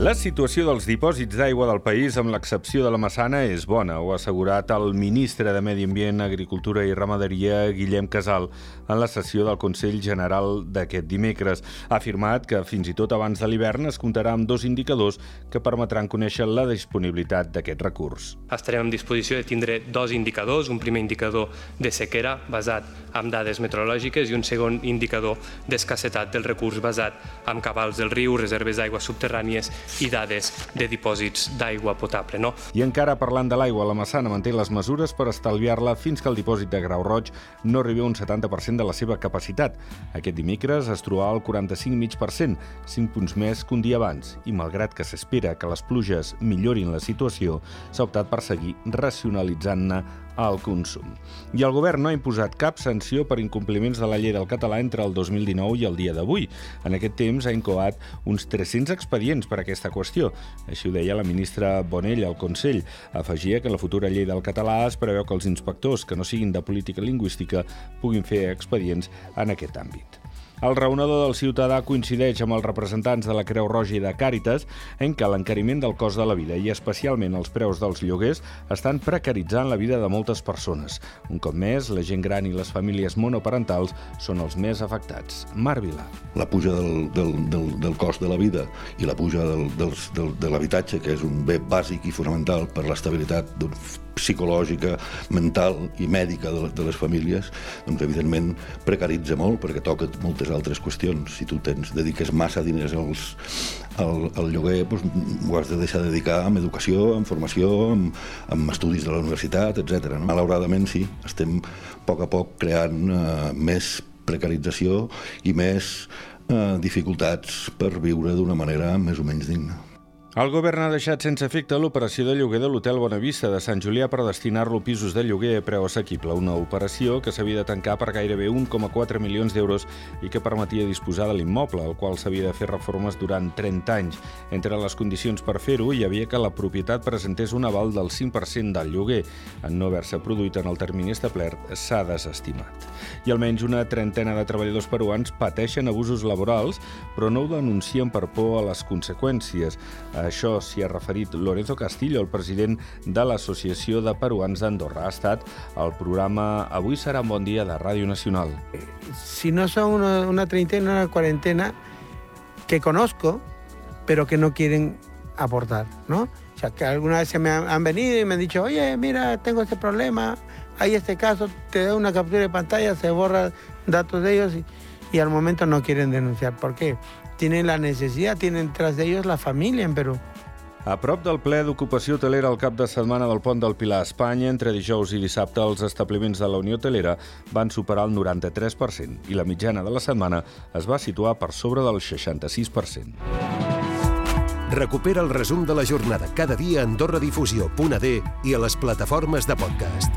La situació dels dipòsits d'aigua del país, amb l'excepció de la Massana, és bona, ho ha assegurat el ministre de Medi Ambient, Agricultura i Ramaderia, Guillem Casal, en la sessió del Consell General d'aquest dimecres. Ha afirmat que fins i tot abans de l'hivern es comptarà amb dos indicadors que permetran conèixer la disponibilitat d'aquest recurs. Estarem en disposició de tindre dos indicadors, un primer indicador de sequera basat en dades meteorològiques i un segon indicador d'escassetat del recurs basat en cabals del riu, reserves d'aigua subterrànies i dades de dipòsits d'aigua potable. No? I encara parlant de l'aigua, la Massana manté les mesures per estalviar-la fins que el dipòsit de Grau Roig no arribi a un 70% de la seva capacitat. Aquest dimecres es trobava al 45,5%, 5 punts més que un dia abans, i malgrat que s'espera que les pluges millorin la situació, s'ha optat per seguir racionalitzant-ne al consum. I el govern no ha imposat cap sanció per incompliments de la llei del català entre el 2019 i el dia d'avui. En aquest temps ha incoat uns 300 expedients per aquesta qüestió. Així ho deia la ministra Bonell al Consell. Afegia que en la futura llei del català es preveu que els inspectors que no siguin de política lingüística puguin fer expedients en aquest àmbit. El raonador del ciutadà coincideix amb els representants de la Creu Roja i de Càritas en què l'encariment del cost de la vida i especialment els preus dels lloguers estan precaritzant la vida de moltes persones. Un cop més, la gent gran i les famílies monoparentals són els més afectats. Marc Vila. La puja del, del, del, del cost de la vida i la puja del, del, del, de l'habitatge, que és un bé bàsic i fonamental per l'estabilitat psicològica, mental i mèdica de, de les famílies, doncs evidentment precaritza molt perquè toca moltes altres qüestions. Si tu tens, dediques massa diners als, al, al lloguer, doncs, ho has de deixar de dedicar amb educació, amb formació, amb, amb estudis de la universitat, etc. No? Malauradament sí, estem a poc a poc creant eh, més precarització i més eh, dificultats per viure d'una manera més o menys digna. El govern ha deixat sense efecte l'operació de lloguer de l'Hotel Bonavista de Sant Julià per destinar-lo a pisos de lloguer a preu assequible, una operació que s'havia de tancar per gairebé 1,4 milions d'euros i que permetia disposar de l'immoble, al qual s'havia de fer reformes durant 30 anys. Entre les condicions per fer-ho hi havia que la propietat presentés un aval del 5% del lloguer. En no haver-se produït en el termini establert, s'ha desestimat. I almenys una trentena de treballadors peruans pateixen abusos laborals, però no ho denuncien per por a les conseqüències. A això s'hi ha referit Lorenzo Castillo, el president de l'Associació de Peruans d'Andorra. Ha estat el programa Avui serà un bon dia de Ràdio Nacional. Si no son una, una treintena, una cuarentena que conozco, pero que no quieren aportar, ¿no? O sea, que alguna vez se me han, han venido y me han dicho, oye, mira, tengo este problema, hay este caso, te doy una captura de pantalla, se borra datos de ellos y, y al momento no quieren denunciar. ¿Por qué? Tienen la necesidad, tienen tras de ellos la familia en Perú. A prop del ple d'ocupació hotelera al cap de setmana del pont del Pilar a Espanya, entre dijous i dissabte, els establiments de la Unió Hotelera van superar el 93% i la mitjana de la setmana es va situar per sobre del 66%. Recupera el resum de la jornada cada dia a AndorraDifusió.d i a les plataformes de podcast.